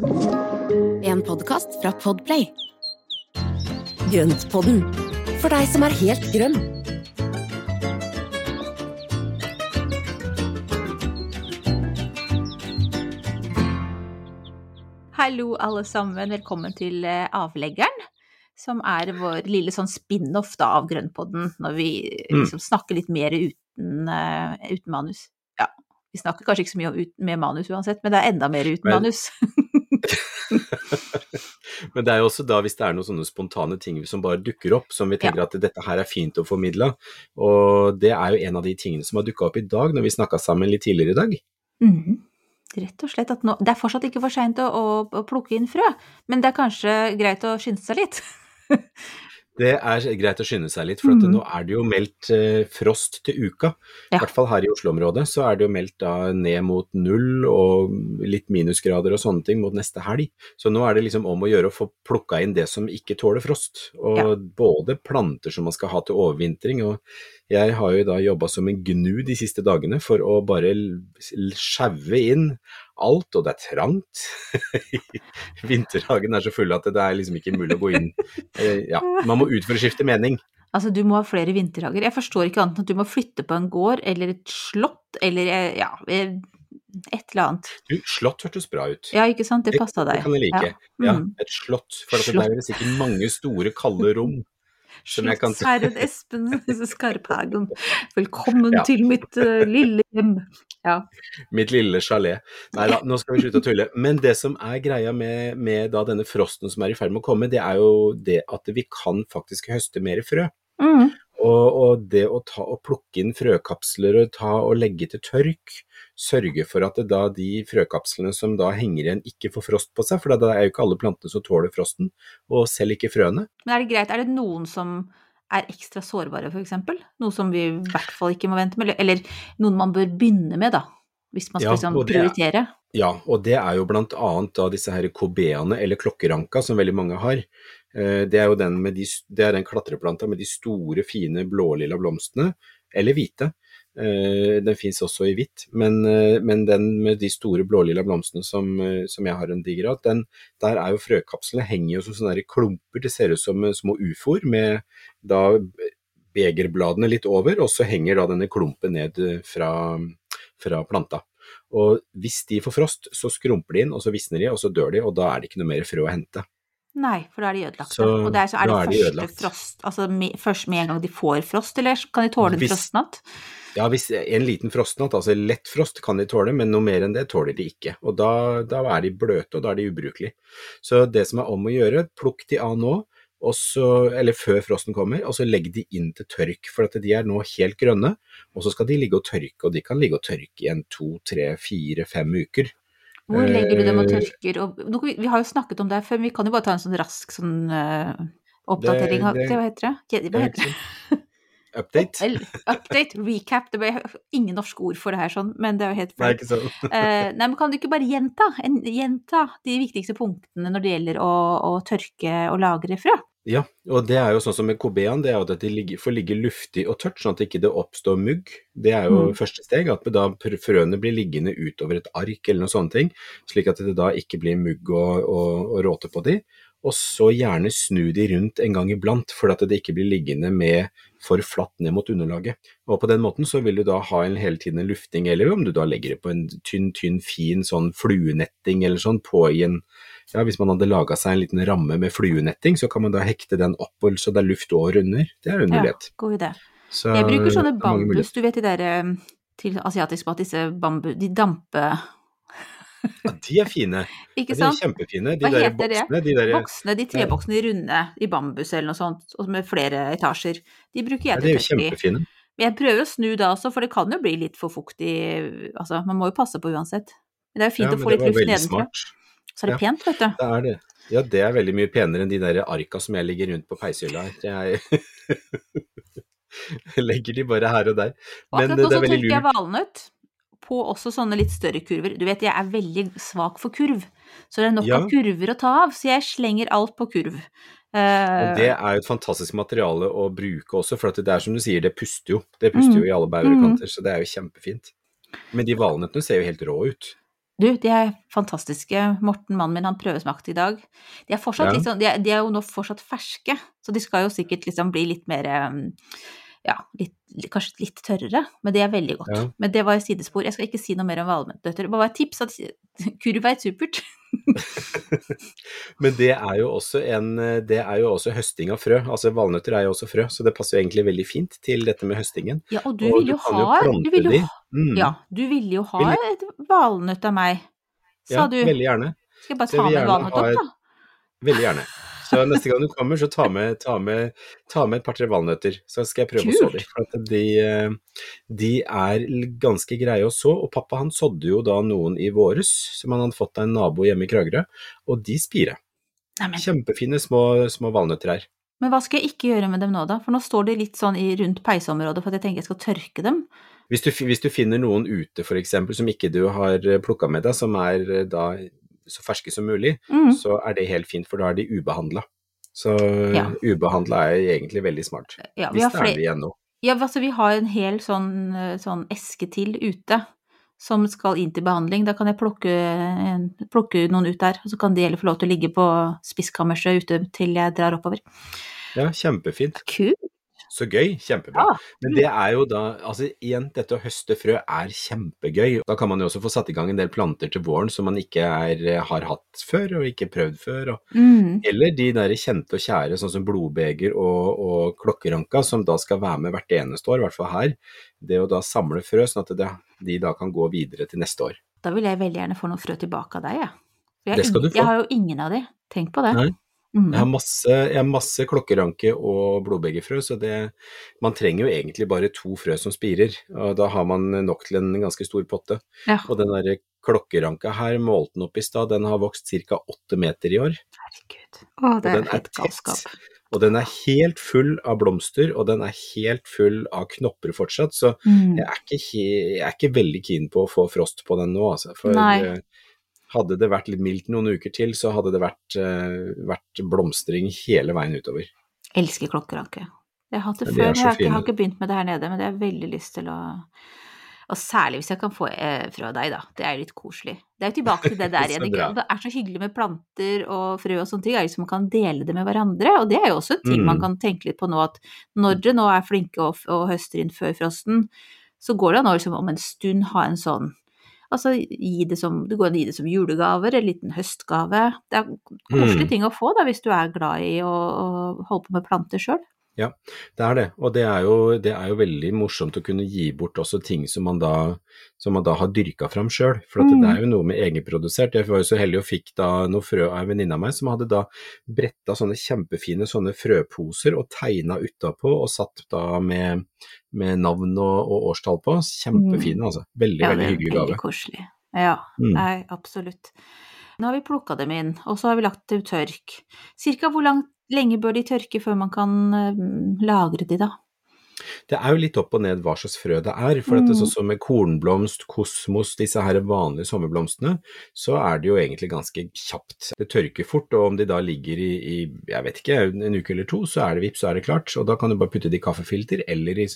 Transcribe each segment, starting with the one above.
En podkast fra Podplay. Grøntpodden, for deg som er helt grønn. Hallo, alle sammen. Velkommen til eh, Avleggeren. Som er vår lille sånn spin-off av Grønnpodden, når vi Mm. liksom snakker litt mer uten, uh, uten manus. Ja, vi snakker kanskje ikke så mye om ut, med manus uansett, men det er enda mer uten Men- manus. Men det er jo også da hvis det er noen sånne spontane ting som bare dukker opp, som vi tenker at dette her er fint å formidle. Og det er jo en av de tingene som har dukka opp i dag, når vi snakka sammen litt tidligere i dag. Mhm. Rett og slett at nå Det er fortsatt ikke for seint å, å, å plukke inn frø, men det er kanskje greit å skynde seg litt. Det er greit å skynde seg litt, for Mhm. nå er det jo meldt eh, frost til uka. Ja. I hvert fall her i Oslo-området så er det jo meldt da ned mot null og litt minusgrader og sånne ting mot neste helg. Så nå er det liksom om å gjøre å få plukka inn det som ikke tåler frost. Og Ja. både planter som man skal ha til overvintring, og jeg har jo da jobba som en gnu de siste dagene for å bare sjaue inn alt, og det er trangt. Vinterhagen er så full at det er liksom ikke mulig å gå inn. Eh, Ja, man må ut for å skifte mening. Altså, du må ha flere vinterhager. Jeg forstår ikke annet enn at du må flytte på en gård eller et slott eller eh, ja, eh, et eller annet. Du, slott hørtes bra ut. Ja, ikke sant? Det passa Det kan jeg like. Ja. Ja, Mm. et slott. For slott. det er sikkert mange store, kalde rom. Som jeg kan- Slottsherren Espen Skarphagen, velkommen Ja. til mitt uh, lille hjem. Ja. Mitt lille chalet. Nei da, nå skal vi slutte å tulle. Men det som er greia med, med da denne frosten som er i ferd med å komme, det er jo det at vi kan faktisk høste mer frø. Mm. Og, og det å ta og plukke inn frøkapsler og ta og legge til tørk, sørge for at det da de frøkapslene som da henger igjen ikke får frost på seg, for da er jo ikke alle plantene som tåler frosten, og selv ikke frøene. Men er det greit, er det noen som er ekstra sårbare, for eksempel? Noe som vi i hvert fall ikke må vente med, eller, noen man bør begynne med, da? Hvis man skal Ja, liksom prioritere? er-? Ja, og det er jo blant annet da disse her kobeaene, eller klokkeranka, som veldig mange har. Eh, Det er jo den, med de, det er den klatreplanta med de store, fine blålilla blomstene, eller hvite. Eh, Den fins også i hvitt, men, eh, men den med de store blålilla blomstene som, som jeg har en diger av, der er jo frøkapslene henger jo som sånne klumper, det ser ut som små ufoer med da begerbladene litt over, og så henger da denne klumpen ned fra, fra planta. Og hvis de får frost, så skrumper de inn, og så visner de, og så dør de, og da er det ikke noe mer frø å hente. Nei, for da er de ødelagte. Så og det er, så er det de første ødelagt. frost, altså med, først med en gang de får frost, eller kan de tåle en Hvis- frostnatt? Ja, hvis en liten frostnatt, altså lett frost, kan de tåle, men noe mer enn det tåler de ikke. Og da, da er de bløte, og da er de ubrukelige. Så det som er om å gjøre, plukk de av nå, og så, eller før frosten kommer, og så legg de inn til tørk, for at de er nå helt grønne, og så skal de ligge og tørke, og de kan ligge og tørke i en to, tre, fire, fem uker. Hvor legger du dem og Eh, tørker? Og, vi, har jo snakket om det her før, men vi kan jo bare ta en sånn rask sånn uh, oppdatering av Hva heter det? Hva heter det? Update? Update, recap, det ble ingen norske ord for det her sånn, men det er jo helt Nei, ikke sant? Eh, nei, men kan du ikke bare gjenta, en, gjenta de viktigste punktene når det gjelder å, å tørke og lagre frø? Ja, og det er jo sånn som med kobean, det er jo at de ligger, får ligge luftig og tørt, sånn at det ikke oppstår mugg. Det er jo Mm. første steg, at da frøene blir liggende utover et ark eller noen sånne ting, slik at det da ikke blir mugg og, og, og råte på de. Og så gjerne snu de rundt en gang iblant, for at det ikke blir liggende med for flatt ned mot underlaget. Og på den måten så vil du da ha en hele tiden en lufting, eller om du da legger det på en tynn, tynn, fin sånn fluenetting eller sånn på i en ja, hvis man hadde laga seg en liten ramme med fluenetting, så kan man da hekte den opp så det er luft over under. Det er en mulighet. Ja, god idé. Så Jeg bruker sånne det bambus, du vet de der eh, til asiatisk mat, disse bambu, de dampe... Ja, de er fine. Ikke Ja, de er kjempefine. De Hva der heter det? boksene, de der, Boksene, de treboksene, de runde, i bambus eller noe sånt, og med flere etasjer, de bruker ja, jeg til jo tørk i. kjempefine. Men jeg prøver å snu da også, for det kan jo bli litt for fuktig, altså man må jo passe på uansett. Men det er jo fint Ja, å få det litt luft nedenfra. smart. Så er det Ja. pent, vet du. Det er det. Ja, det er veldig mye penere enn de der arka som jeg ligger rundt på peishylla her. Jeg legger de bare her og der. Men akkurat det, nå det er veldig tørker jeg lurt. valnøtt på også sånne litt større kurver. Du vet, jeg er veldig svak for kurv, så det er nok Ja. av kurver å ta av, så jeg slenger alt på kurv. Eh, Og det er jo et fantastisk materiale å bruke også, for det er som du sier, det puster jo. Det puster jo i alle bauger og Mm. kanter, så det er jo kjempefint. Men de valnøttene ser jo helt rå ut. Du, de er fantastiske. Morten, mannen min, han prøvesmakte i dag. De er fortsatt Ja. sånn, de er, de er jo nå fortsatt ferske, så de skal jo sikkert liksom bli litt mer um, ja, litt, kanskje litt tørrere, men det er veldig godt. Ja. Men det var sidespor. Jeg skal ikke si noe mer om valnøtter. Bare et tips at kurv er supert. Men det er jo også en Det er jo også høsting av frø. Altså valnøtter er jo også frø, så det passer jo egentlig veldig fint til dette med høstingen. Ja, og du Og vil jo ha Du vil jo ha Mm. Ja, du ville jo ha Vil et valnøtt av meg, sa Ja, du. veldig gjerne. Skal jeg bare ta med valnøtt opp, da? Veldig gjerne. Så neste gang du kommer, så ta med, ta med, ta med et par-tre valnøtter, så skal jeg prøve å så dem. For de, eh, de er ganske greie å så, og pappa han sådde jo da noen i våres, som han hadde fått av en nabo hjemme i Kragerø, og de spirer. Neimen, Kjempefine små, små valnøtter her. men hva skal jeg ikke gjøre med dem nå, da? For nå står de litt sånn i, rundt peisområdet for jeg tenker jeg skal tørke dem. Hvis du, hvis du finner noen ute for eksempel som ikke du har plukka med deg, som er eh, da så ferske som mulig, Mm. så er det helt fint, for da er de ubehandla. Så Ja. ubehandla er egentlig veldig smart. Ja, Hvis det er vi det igjen nå. ja, altså, vi har en hel sånn, eh, sånn eske til ute som skal inn til behandling. Da kan jeg plukke, plukke noen ut der, og så kan de heller få lov til å ligge på spiskammerset ute til jeg drar oppover. Ja, kjempefint. Kult! Så gøy, kjempebra. Men det er jo da, altså igjen, dette å høste frø er kjempegøy. Da kan man jo også få satt i gang en del planter til våren som man ikke er, har hatt før, og ikke prøvd før. Og, Mm. eller de der kjente og kjære, sånn som blodbeger og, og klokkeranka, som da skal være med hvert eneste år, i hvert fall her. Det å da samle frø, sånn at det, de da kan gå videre til neste år. Da vil jeg veldig gjerne få noen frø tilbake av deg, jeg. For jeg, du få. jeg har jo ingen av de. Tenk på det. Nei. Mm. Jeg har masse, jeg har masse klokkeranke og blodbegerfrø, så det, man trenger jo egentlig bare to frø som spirer, og da har man nok til en ganske stor potte. Ja. Og den der klokkeranka her, målte den opp i stad, den har vokst ca. åtte meter i år. Herregud. Å, det er er helt galskap. Og den er helt full av blomster, og den er helt full av knopper fortsatt, så Mm. jeg er ikke, jeg er ikke veldig keen på å få frost på den nå, altså. For Nei. Hadde det vært litt mildt noen uker til, så hadde det vært, eh, vært blomstring hele veien utover. Elsker klokkeranke. Jeg har hatt det før, jeg har, ikke, jeg har ikke begynt med det her nede. Men det har jeg veldig lyst til å Og særlig hvis jeg kan få eh, fra deg, da. Det er litt koselig. Det er jo tilbake til det der igjen. Ikke? Det er så hyggelig med planter og frø og sånne ting. Er liksom man kan dele det med hverandre. Og det er jo også en ting man Mm. kan tenke litt på nå, at når dere nå er flinke og, og høster inn før frosten, så går det an å liksom om en stund ha en sånn Altså gi det som Det går an å gi det som julegaver, en liten høstgave. Det er koselige Mm. ting å få da, hvis du er glad i å, holde på med planter sjøl. Ja, det er det. Og det er, jo, det er jo veldig morsomt å kunne gi bort også ting som man da, som man da har dyrka fram sjøl. For at Mm. det er jo noe med egenprodusert. Jeg var jo så heldig og fikk da noe frø av en venninne av meg som hadde da bretta sånne kjempefine sånne frøposer og tegna utapå og satt da med, med navn og, og årstall på. Kjempefine, altså. Veldig, Ja, veldig hyggelig gave. veldig koselig. Ja, Mm. nei, absolutt. Nå har vi plukka dem inn, og så har vi lagt til tørk. Cirka hvor lang, lenge bør de tørke før man kan eh, lagre de, da? Det er jo litt opp og ned hva slags frø det er. For er Mm. sånn som med kornblomst, kosmos, disse her vanlige sommerblomstene, så er det jo egentlig ganske kjapt. Det tørker fort, og om de da ligger i, i jeg vet ikke, en uke eller to, så er det vips, så er det klart. Og da kan du bare putte det i kaffefilter eller i,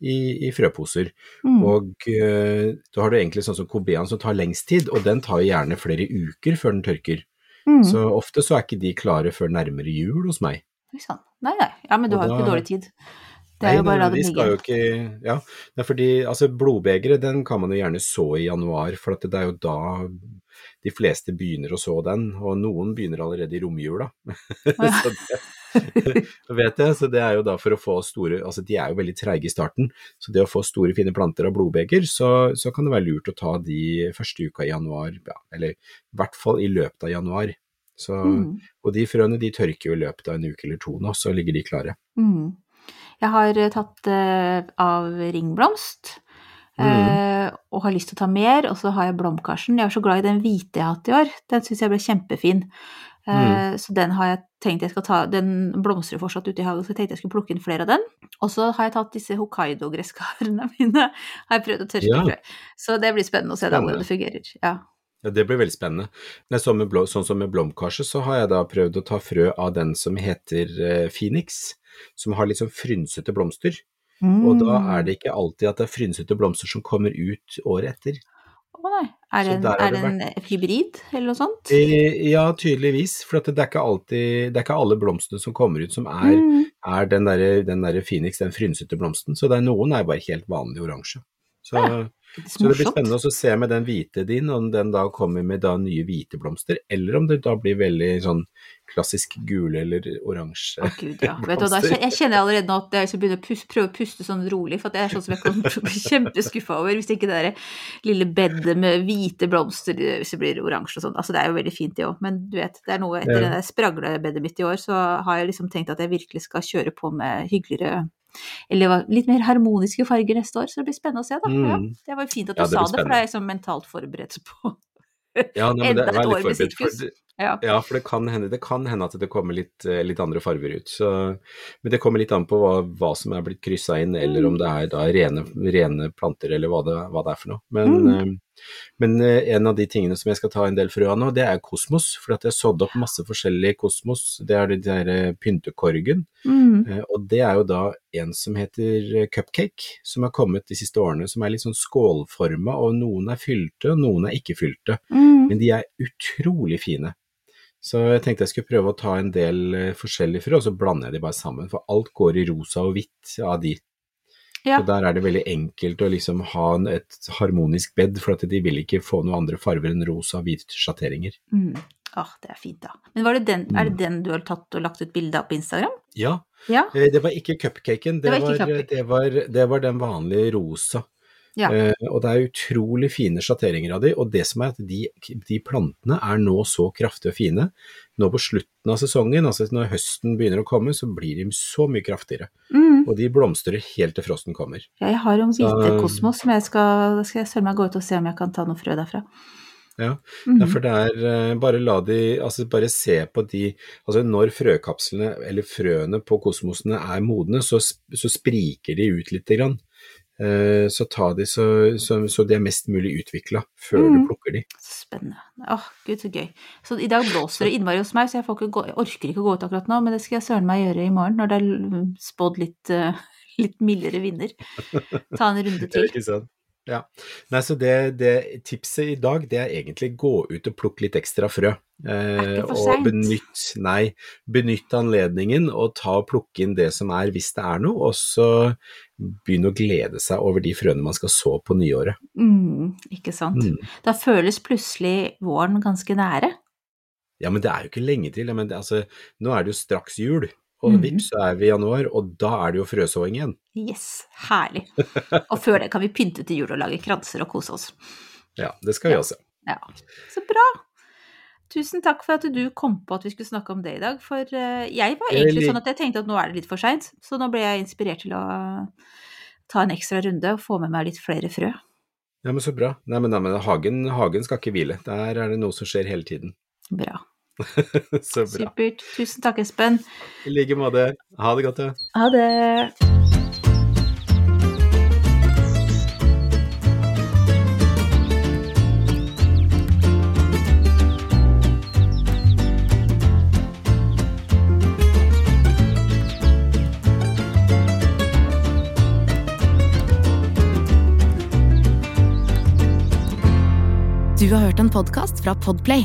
i, i frøposer. Mm. Og eh, da har du egentlig sånn som kobean som tar lengst tid, og den tar jo gjerne flere uker før den tørker. Mm. Så ofte så er ikke de klare før nærmere jul hos meg. Oi sann. Nei, nei. Ja, men du Og har jo ikke dårlig tid. Det er jo bare å la de dem skal jo ligge. Ja, det er fordi altså blodbegeret den kan man jo gjerne så i januar, for at det er jo da de fleste begynner å så den, og noen begynner allerede i romjula. ja. så det vet jeg, så det er jo da for å få store Altså de er jo veldig treige i starten, så det å få store fine planter av blodbeger, så, så kan det være lurt å ta de første uka i januar, ja, eller i hvert fall i løpet av januar. Så, Mm. Og de frøene de tørker jo i løpet av en uke eller to nå, så ligger de klare. Mm. Jeg har eh, tatt uh, av ringblomst, eh, og har lyst til å ta mer, og så har jeg blomkarsen. Jeg var så glad i den hvite jeg har hatt i år, den syns jeg ble kjempefin. Eh, Så den har jeg tenkt jeg skal ta, den blomstrer fortsatt ute i hagen, så jeg tenkte jeg skulle plukke inn flere av den. Og så har jeg tatt disse Hokkaido-gresskarene mine, har jeg prøvd å tørke Ja. Så det blir spennende å se hvordan det fungerer. Ja. Ja, det blir veldig spennende. Men sånn, med sånn som med blomkarse, så har jeg da prøvd å ta frø av den som heter eh, Phoenix, som har litt sånn frynsete blomster. Og da er det ikke alltid at det er frynsete blomster som kommer ut året etter. Å nei. Er det en, er det en hybrid, eller noe sånt? Eh, Ja, tydeligvis. For at det er ikke alltid Det er ikke alle blomstene som kommer ut som er, Mm. er den derre der Phoenix, den frynsete blomsten. Så er noen er bare helt vanlig oransje. Så, Ja, så det blir spennende å se med den hvite din, om den da kommer med da nye hvite blomster, eller om det da blir veldig sånn klassisk gule eller oransje. oh, gud, ja. Vet du, da, jeg kjenner allerede nå at jeg skal begynne å puste, prøve å puste sånn rolig, for det er sånn som jeg kan bli kjempeskuffa over hvis ikke det der lille bedet med hvite blomster hvis det blir oransje og sånn. Altså det er jo veldig fint det òg, men du vet, det er noe etter Ja. det spraglebedet mitt i år, så har jeg liksom tenkt at jeg virkelig skal kjøre på med hyggeligere eller litt mer harmoniske farger neste år, så det blir spennende å se, da. Ja, Mm. det var jo fint at du Ja, sa det, for da er jeg liksom mentalt forberedt på Ja, nei, men det, enda et år med sirkus. Ja. Ja, for det kan hende, det kan hende at det kommer litt, eh, litt andre farger ut. Så, men det kommer litt an på hva, hva som er blitt kryssa inn, eller Mm. om det er da rene, rene planter, eller hva det, hva det er for noe. Men, Mm. eh, men eh, en av de tingene som jeg skal ta en del frø av nå, det er kosmos. For at jeg sådde opp masse forskjellig kosmos. Det er den der pyntekorgen. Mm. Og det er jo da en som heter cupcake, som har kommet de siste årene, som er litt sånn skålforma, og noen er fylte, og noen er ikke fylte. Mm. Men de er utrolig fine. Så jeg tenkte jeg skulle prøve å ta en del eh, forskjellige frø, og så blander jeg de bare sammen, for alt går i rosa og hvitt av de. Ja. Så der er det veldig enkelt å liksom ha et harmonisk bed, for at de vil ikke få noen andre farger enn rosa og hvite sjatteringer. Mm. Ah, det er fint, da. Men var det den, er Mm. det den du har tatt og lagt ut bilde av på Instagram? Ja, Ja. eh, det var ikke cupcaken, det, Det det, var, det var den vanlige rosa. Ja. Eh, og det er utrolig fine sjatteringer av de, og det som er at de, de plantene er nå så kraftige og fine. Nå på slutten av sesongen, altså når høsten begynner å komme, så blir de så mye kraftigere. Mm. Og de blomstrer helt til frosten kommer. Ja, jeg har en hvite Så- kosmos som jeg skal, skal jeg søren meg gå ut og se om jeg kan ta noe frø derfra. Ja, Mm. -hmm. for det er eh, bare la de Altså bare se på de Altså når frøkapslene eller frøene på kosmosene er modne, så, så spriker de ut lite grann. Eh, Så ta de så, så, så de er mest mulig utvikla før Mm. du plukker de. Spennende. Åh, gud så gøy. Så i dag blåser det innmari hos meg, så jeg, får ikke gå, jeg orker ikke gå ut akkurat nå, men det skal jeg søren meg gjøre i morgen når det er spådd litt, eh, litt mildere vinder. Ta en runde til. Ja. Nei, så det, det tipset i dag, det er egentlig gå ut og plukke litt ekstra frø. Eh, ikke for og sent. benytt, nei, benytt anledningen og ta og plukke inn det som er hvis det er noe, og så begynne å glede seg over de frøene man skal så på nyåret. Mm, ikke sant. Mm. Da føles plutselig våren ganske nære. Ja, men det er jo ikke lenge til. Men det, altså, nå er det jo straks jul, og mm. vips så er vi i januar, og da er det jo frøsåing igjen. Yes, herlig. Og før det kan vi pynte til jul og lage kranser og kose oss. Ja, det skal vi Ja. også. Ja, så bra. Tusen takk for at du kom på at vi skulle snakke om det i dag, for eh, jeg var egentlig sånn at jeg tenkte at nå er det litt for seint, så nå ble jeg inspirert til å ta en ekstra runde og få med meg litt flere frø. Ja, men så bra. Nei, men, nei, men hagen, hagen skal ikke hvile. Der er det noe som skjer hele tiden. Bra. så bra. Supert. Tusen takk, Espen. I like måte. Ha det godt, ja. Ha det. Du har hørt en podkast fra Podplay.